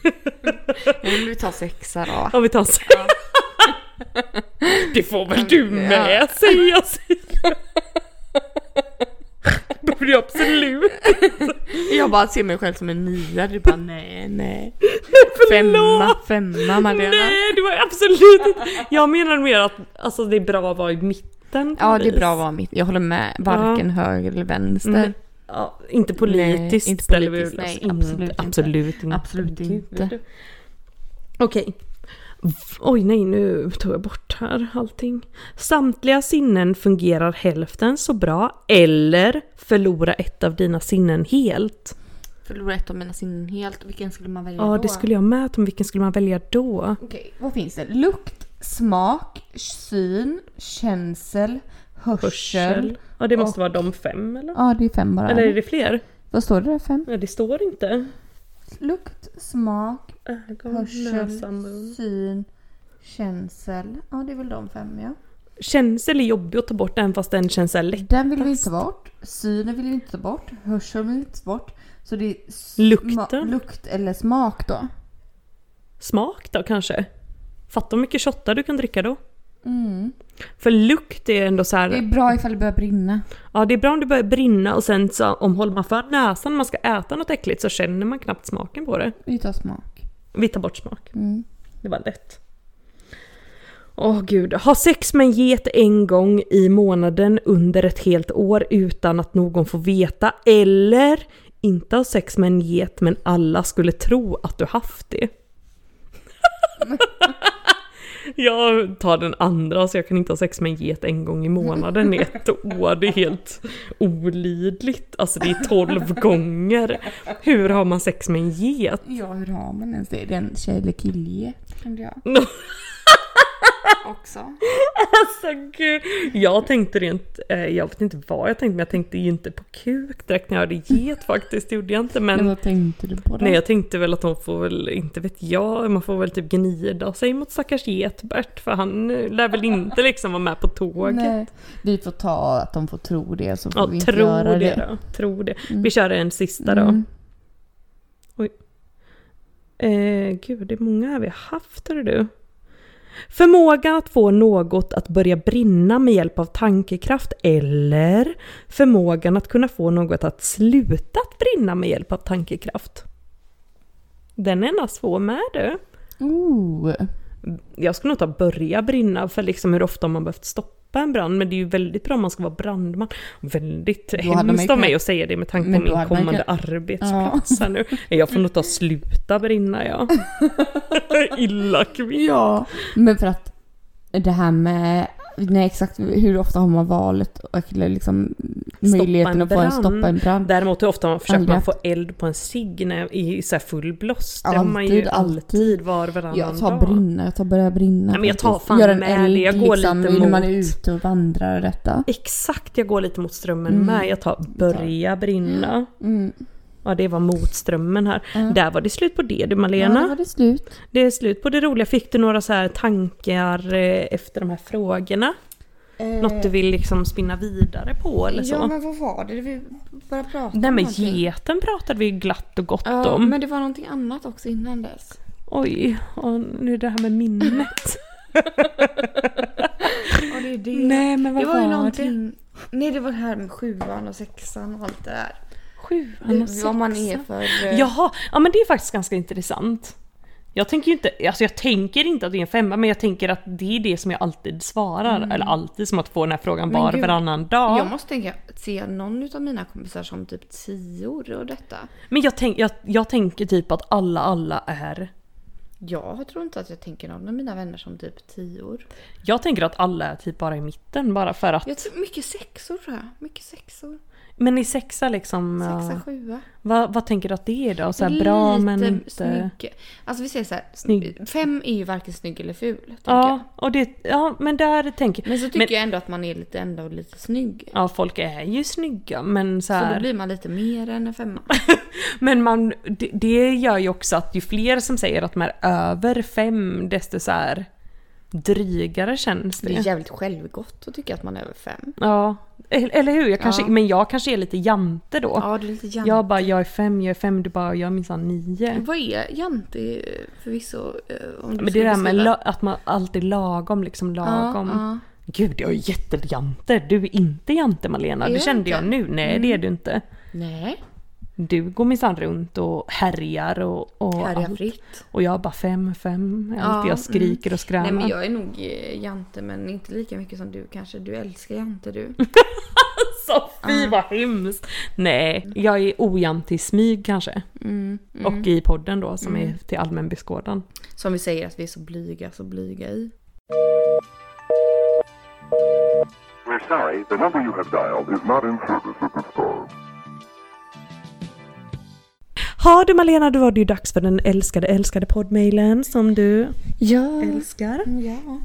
[LAUGHS] Men vi tar sexa då. Ja vi tar så. [LAUGHS] Det får väl du med säga Sira. Då blir jag absolut [LAUGHS] Jag bara ser mig själv som en nia, du bara nej, nej. [LAUGHS] Femma, femma Malena. Nej det var absolut inte. Jag menar mer att alltså, det är bra att vara i mitten. Ja det är bra att vara mitt. Jag håller med. Varken höger eller vänster. Mm. Ja, inte politiskt Nej, inte ställer vi politiskt, oss nej, in- absolut inte. absolut inte. Absolut Gud. inte. Okej. Oj nej, nu tog jag bort här allting. Samtliga sinnen fungerar hälften så bra eller förlora ett av dina sinnen helt. Förlora ett av mina sinnen helt. Vilken skulle man välja Ja, då? det skulle jag med om vilken skulle man välja då? Okej, vad finns det? Lukt, smak, syn, känsel, hörsel. Ja, det måste Och- vara de fem eller? Ja, det är fem bara. Eller är det fler? Vad står det där? Fem? Ja, det står inte. Lukt, smak, Ögon, hörsel, syn, känsel. Ja, det är väl de fem ja. Känsel är jobbig att ta bort även fast den känns så här lätt. Den vill vi inte ta bort. Synen vill vi inte ta bort. Hörseln vill vi inte ta bort. Så det är Lukten? lukt eller smak då. Smak då kanske? Fatta hur mycket shottar du kan dricka då. Mm. För lukt är ändå så här. Det är bra ifall det börjar brinna. Ja det är bra om det börjar brinna och sen så om håller man för näsan när man ska äta något äckligt så känner man knappt smaken på det. Vi tar smak. Vi tar bort smak. Mm. Det var lätt. Åh gud. Ha sex med en get en gång i månaden under ett helt år utan att någon får veta. Eller inte ha sex med en get men alla skulle tro att du haft det. [LAUGHS] Jag tar den andra så jag kan inte ha sex med en get en gång i månaden i ett år. Det är helt olidligt. Alltså det är tolv [LAUGHS] gånger. Hur har man sex med en get? Ja, hur har man ens det? Är det en tjej eller killget? Jag. [LAUGHS] Också. Alltså gud. Jag tänkte rent, eh, jag vet inte vad jag tänkte men jag tänkte ju inte på kuk direkt när jag hörde get faktiskt, det gjorde jag inte men Men vad tänkte du på då? Nej jag tänkte väl att de får väl, inte vet jag, man får väl typ gnida sig mot stackars Getbert för han eh, lär väl inte liksom vara med på tåget. Nej, vi får ta att de får tro det så får Ja, vi inte tro göra det, det. då. Tro det. Vi kör en sista då. Mm. Eh, gud, det är många här vi har haft, hör du. Förmågan att få något att börja brinna med hjälp av tankekraft eller förmågan att kunna få något att sluta att brinna med hjälp av tankekraft. Den är ändå svår med du. Ooh. Jag skulle nog ta börja brinna för liksom hur ofta man behövt stoppa en brand men det är ju väldigt bra om man ska vara brandman. Väldigt hemskt av mig att säga det med tanke på min kommande arbetsplats här nu. Jag får nog ta sluta brinna ja. [LAUGHS] Illa kvinna. Ja, men för att det här med Nej exakt, hur ofta har man valet och eller liksom möjligheten en att få en stoppa en brand? Däremot hur ofta man försöker man få eld på en cigg i så full blåst. Det har man ju Alltid, alltid var varannan Jag tar dag. brinna, jag tar börja brinna. Nej, men jag tar fan Gör en med eld det, jag går liksom, lite när man är mot. ute och vandrar och detta. Exakt, jag går lite mot strömmen Mm. med. Jag tar börja brinna. Mm. Ja, det var motströmmen här. Ja. Där var det slut på det du Ja, Malena. då var det slut. Det är slut på det roliga. Fick du några så här tankar eh, efter de här frågorna? Något du vill liksom spinna vidare på eller så? Ja men vad var det vi började prata Nej om? men någonting? geten pratade vi glatt och gott Ja, om. men det var någonting annat också innan dess. Oj, och nu det här med minnet. Det är det. Nej men vad det var ju det? någonting. Nej det var det här med sjuan och sexan och allt det där. Sjuan och Vad man är sexan. för... eh, Jaha, ja men det är faktiskt ganska intressant. Jag tänker inte, alltså jag tänker inte att det är en femma men jag tänker att det är det som jag alltid svarar. Eller alltid som att få den här frågan Men var gud, varannan dag. Jag måste tänka, se någon av mina kompisar som typ tior och detta. Men jag, tänk, jag, jag tänker typ att alla alla är Jag tror inte att jag tänker någon av mina vänner som typ tior. Jag tänker att alla är typ bara i mitten bara för att. Jag tror mycket sexor tror jag. Mycket sexor. Men i sexa liksom. Sexa, ja, sjua. vad, vad tänker du att det är då? Så här, Lite bra men inte... snygg. Alltså vi säger så här. Snygg. Fem är ju varken snygg eller ful. Ja, jag. och det, ja, men där tänker Men så tycker men- jag ändå att man är lite ändå lite snygg. Ja, folk är ju snygga men så Så då här, blir man lite mer än en femma. [LAUGHS] Men man, det, det gör ju också att ju fler som säger att de är över fem desto så här drygare känns Det är det. jävligt självgott att tycka att man är över fem. Ja, eller hur? Jag kanske, Ja. Men jag kanske är lite jante då. Ja, det är lite jante. Jag bara, jag är fem, jag är fem, du bara, jag är minsann nio. Vad är jante förvisso? eh, Om du Men det ska där med beskriva? la, att man alltid lagom, liksom lagom. Ja, Gud, jag är jättejante. Du är inte jante Malena. Är det jag kände jag inte? nu. Nej, det är du inte. ja. Nej, Du går minsann runt och härjar och, och här är jag allt. fritt. Och jag bara fem, fem. Ja, Allt jag skriker och skränar. Nej men jag är nog eh, jante men inte lika mycket som du kanske. Du älskar jante du. [LAUGHS] Så fy vad hemskt! Nej, jag är ojant i smyg kanske. Mm, Och i podden då som är till allmän beskådan. Som vi säger att vi är så blyga, så blyga i. We're sorry, the number you have dialed is not in service at this time. Ja du Malena, då var det ju dags för den älskade, älskade poddmailen som du Ja. älskar. Ja.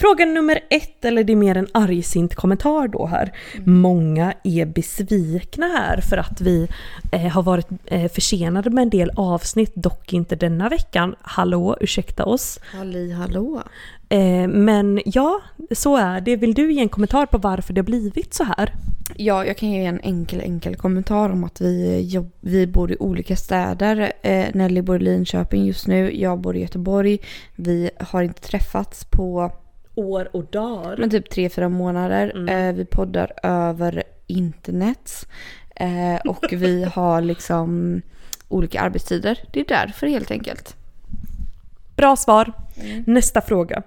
Fråga nummer ett, eller det är mer en argsint kommentar då här. Många är besvikna här för att vi eh, har varit eh, försenade med en del avsnitt, dock inte denna veckan. Hallå, ursäkta oss. Halli hallå. Eh, men ja, så är det. Vill du ge en kommentar på varför det har blivit så här? Ja, jag kan ge en enkel, enkel kommentar om att vi, jobb, vi bor i olika städer. Eh, Nelly bor i Linköping just nu, jag bor i Göteborg. Vi har inte träffats på År och dagar. men typ tre fyra månader. Eh, vi poddar över internet. Eh, och vi [LAUGHS] har liksom olika arbetstider. Det är därför helt enkelt. Bra svar. Nästa fråga.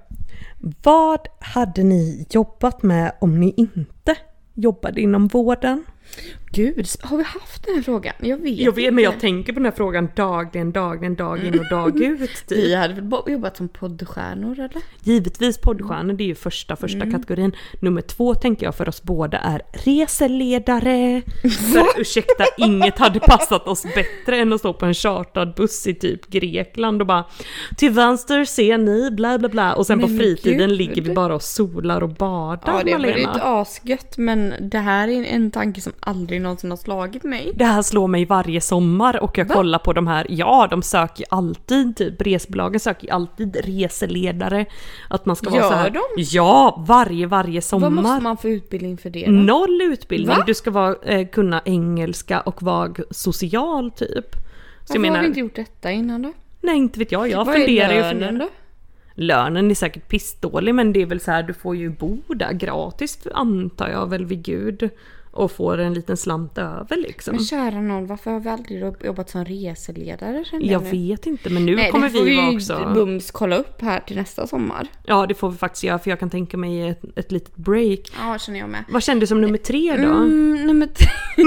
Vad hade ni jobbat med om ni inte jobbade inom vården? Gud, har vi haft den här frågan? Jag vet Jag vet, men jag inte. tänker på den här frågan dagligen, dagligen, dag in och dag [LAUGHS] ut. Typ. Vi hade väl jobbat som poddstjärnor eller? Givetvis poddstjärnor, det är ju första, första Mm. kategorin. Nummer två tänker jag för oss båda är reseledare. [LAUGHS] För ursäkta, inget hade passat oss bättre än att stå på en chartrad buss i typ Grekland och bara Till vänster ser ni bla bla bla och sen på Men fritiden gud. ligger vi bara och solar och badar Ja det var Malena. asgött men det här är en tanke som aldrig någonsin har slagit mig. Det här slår mig varje sommar och jag Va? kollar på de här, ja de söker alltid, typ resebolagen söker alltid reseledare. Att man ska vara Gör så här. de? Ja, varje, varje sommar. Vad måste man få utbildning för det då? Noll utbildning, Va? du ska vara, eh, kunna engelska och vara social typ. Så Varför menar, har vi inte gjort detta innan då? nej inte vet jag, jag Vad funderar är ju och lönen funderar. då? Lönen är säkert pissdålig men det är väl så här, du får ju bo där gratis antar jag väl vid gud. Och får en liten slant över liksom. Men kära någon, varför har vi aldrig jobbat som reseledare Jag nu? vet inte men nu Nej, kommer vi vi vara också... bums kolla upp här till nästa sommar. Ja det får vi faktiskt göra för jag kan tänka mig ett, ett litet break. Ja, känner jag med. Vad kändes som nummer tre då? Mm, nummer tre. [LAUGHS]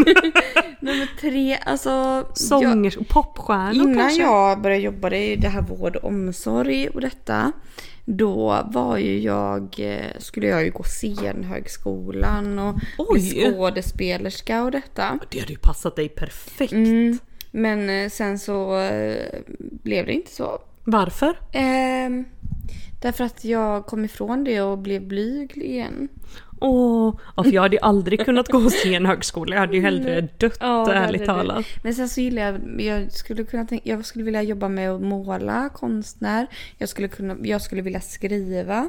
nummer tre, alltså. jag, Sångers och popstjärnor innan kanske? jag började jobba i det här vård och omsorg och detta. Då var ju jag, eh, skulle jag ju gå scenhögskolan och Oj. skådespelerska och detta. Det hade ju passat dig perfekt. Mm, men eh, sen så eh, blev det inte så. Varför? Ehm, därför att jag kom ifrån det och blev blyg igen. Åh, ja, för jag hade ju aldrig kunnat gå scenhögskola. Jag hade ju hellre dött Ja, ärligt talat. Men sen så gillar jag, jag skulle kunna tänka, jag skulle vilja jobba med att måla, konstnär. Jag skulle, kunna, jag skulle vilja skriva.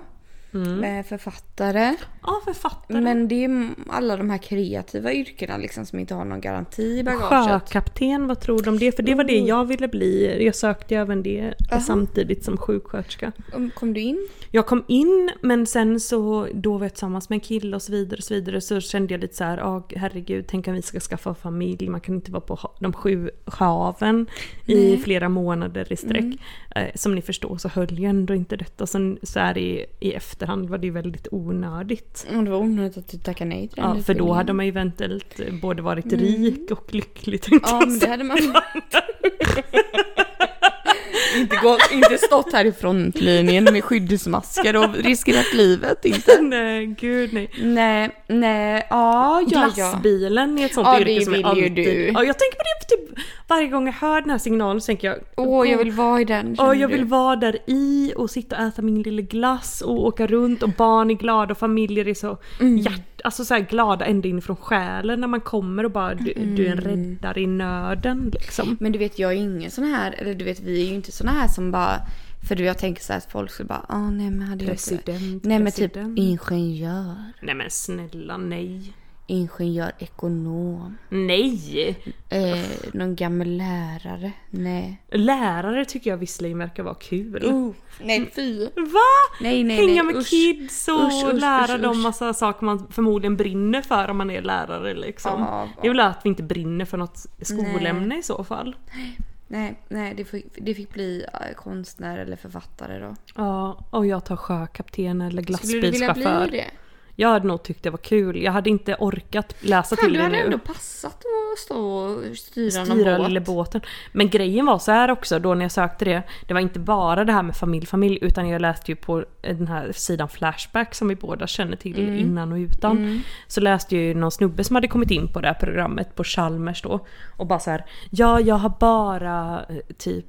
Med författare. Ja, författare. Men det är alla de här kreativa yrkena liksom som inte har någon garanti i bagaget. Sjökapten, vad tror du om det? För det var det jag ville bli. Jag sökte ju även det Aha. samtidigt som sjuksköterska. Kom du in? Jag kom in men sen så då var jag tillsammans med en kille och så vidare och så vidare så kände jag lite så här, "Åh, herregud tänk om vi ska skaffa familj, man kan inte vara på de sju haven i flera månader i sträck. Eh, som ni förstår så höll jag ändå inte detta. Sen så är det i, i efterhand var det väldigt onödigt. Och det var onödigt att du tackade nej till den Ja, för då hade man ju eventuellt både varit rik och lycklig tänkte Ja men det hade man [LAUGHS] inte, gått, inte stått här i frontlinjen med skyddsmasker och riskerat livet inte. [LAUGHS] Nej, gud nej. Nej, nej, ja, ja. Glassbilen är ett sånt Ja, yrke som jag vill ju alltid... du. Ja, jag tänker på det typ varje gång jag hör den här signalen så tänker jag Åh, jag vill vara i den. Ja, jag vill du? vara där i och sitta och äta min lilla glass och åka runt och barn är glada och familjer är så Mm. Alltså så glada ända inifrån själen när man kommer och bara du, du är en Mm. räddare i nöden liksom. Men du vet, jag är ingen sån här, eller du vet, vi är ju inte såna här som bara, för du jag tänker så att folk skulle bara, åh nej men hade jag President, Nej men typ president. ingenjör, Nej men snälla nej. Ingenjör, ekonom, Nej! eh, någon gammal lärare, nej. Lärare tycker jag visserligen verkar vara kul. Uh, nej fy. Va? Nej nej Hänga nej, med usch. kids och Usch, usch, lära dem massa saker man förmodligen brinner för om man är lärare liksom. Det är väl att vi inte brinner för något skolämne i så fall. Nej, nej det, fick, det fick bli konstnär eller författare då. Ja, och jag tar sjökapten eller Skulle du vilja bli det? Jag hade nog tyckt det var kul. Jag hade inte orkat läsa Fan, till du det hade nu. ändå passat att stå och styra, någon styra båt. lilla båten. Men grejen var så här också då när jag sökte det. Det var inte bara det här med familj, familj utan jag läste ju på den här sidan Flashback som vi båda känner till Mm. innan och utan. Så läste jag ju någon snubbe som hade kommit in på det här programmet på Chalmers då. Och bara så här, ja jag har bara eh, typ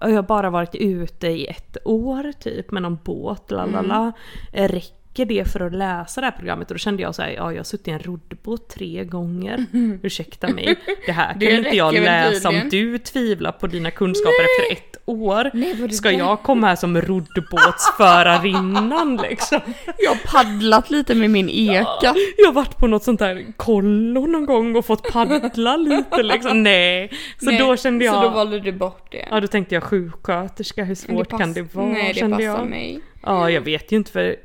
jag har bara varit ute i ett år typ med någon båt, lalala. Mm. Eh, Räcker det för att läsa det här programmet? Och då kände jag så här, ja jag har suttit i en roddbåt tre gånger. Ursäkta mig. Det här [LAUGHS] Det kan inte jag läsa om du tvivlar på dina kunskaper efter ett år. Nej, det Ska där- jag komma här som roddbåtsförarinnan liksom? [LAUGHS] Jag har paddlat lite med min eka. Jag har varit på något sånt där kollo någon gång och fått paddla lite liksom. Nej. Så Nej, då kände jag... Så då valde du bort det. Ja då tänkte jag sjuksköterska, hur svårt pass- kan det vara? Nej, det kände passar jag. mig. Ja jag vet ju inte för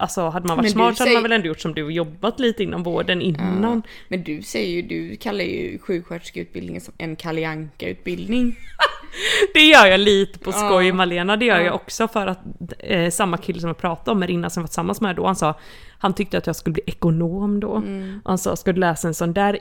Alltså hade man varit smart så hade säger- man väl ändå gjort som du och jobbat lite inom vården innan. Men du säger ju, du kallar ju sjuksköterskeutbildningen som en Kalle Anka-utbildning. [LAUGHS] [LAUGHS] Det gör jag lite på skoj Ja. Malena, det gör Ja. jag också för att eh, samma kille som jag pratade om Marina som jag var tillsammans med då, han sa han tyckte att jag skulle bli ekonom då. Mm. Han sa, ska du läsa en sån där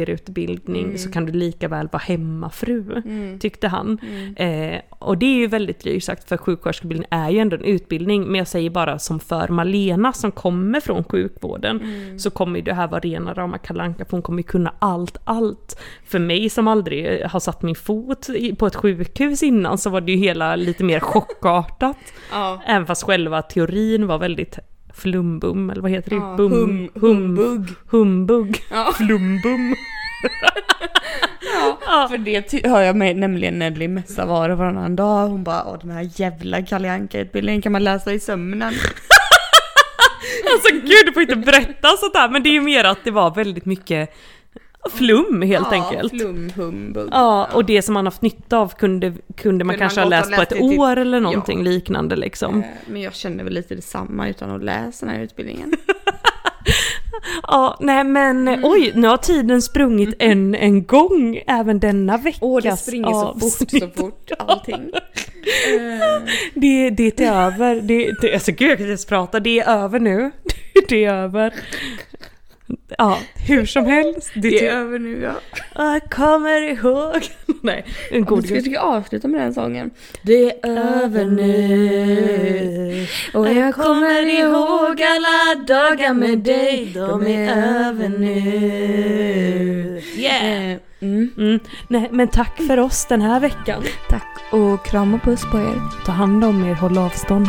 jokerutbildning så kan du lika väl vara hemmafru, Mm. tyckte han. Eh, och det är ju väldigt drygt sagt för sjuksköterskeutbildning är ju ändå en utbildning, men jag säger bara som för Malena som kommer från sjukvården, Mm. så kommer ju det här vara rena rama Kalle Anka, för hon kommer ju kunna allt, allt. För mig som aldrig har satt min fot på ett sjukhus innan så var det ju hela lite mer chockartat. [LAUGHS] Ja. Även fast själva teorin var väldigt flumbum, eller vad heter det? Ja, Bum, hum- hum, humbug. Humbug. Ja. Flumbum. [LAUGHS] [LAUGHS] Ja, för det hör jag mig nämligen Nelly Messa var och varannan dag. Hon bara, åh den här jävla Kalle Anka-utbildningen kan man läsa i sömnen. Alltså gud, du får inte berätta sånt här, men det är ju mer att det var väldigt mycket flum helt enkelt. Flum, humbug. Ja, och det som man haft nytta av kunde, kunde man man kanske ha gott ha läst på ett typ- år eller någonting liknande liksom. Eh, Men jag känner väl lite detsamma utan att läsa den här utbildningen. [LAUGHS] Ja, nej men Mm. oj, nu har tiden sprungit en, en gång även denna vecka. Åh, det springer så fort, så fort, allting. [LAUGHS] Eh, Det, det är över. Det, det, alltså gud jag kan inte ens prata, det är över nu. [LAUGHS] Det är över. Ja, hur som helst. Det, Det är över nu ja. Jag kommer ihåg. [LAUGHS] Nej, en God, god ska, jag avsluta med den sången? Det är över nu och jag kommer ihåg alla dagar med dig. De är över nu. Yeah! Mm. Mm. Nej, men tack för oss den här veckan. Tack och kram och puss på er. Ta hand om er, håll avstånd.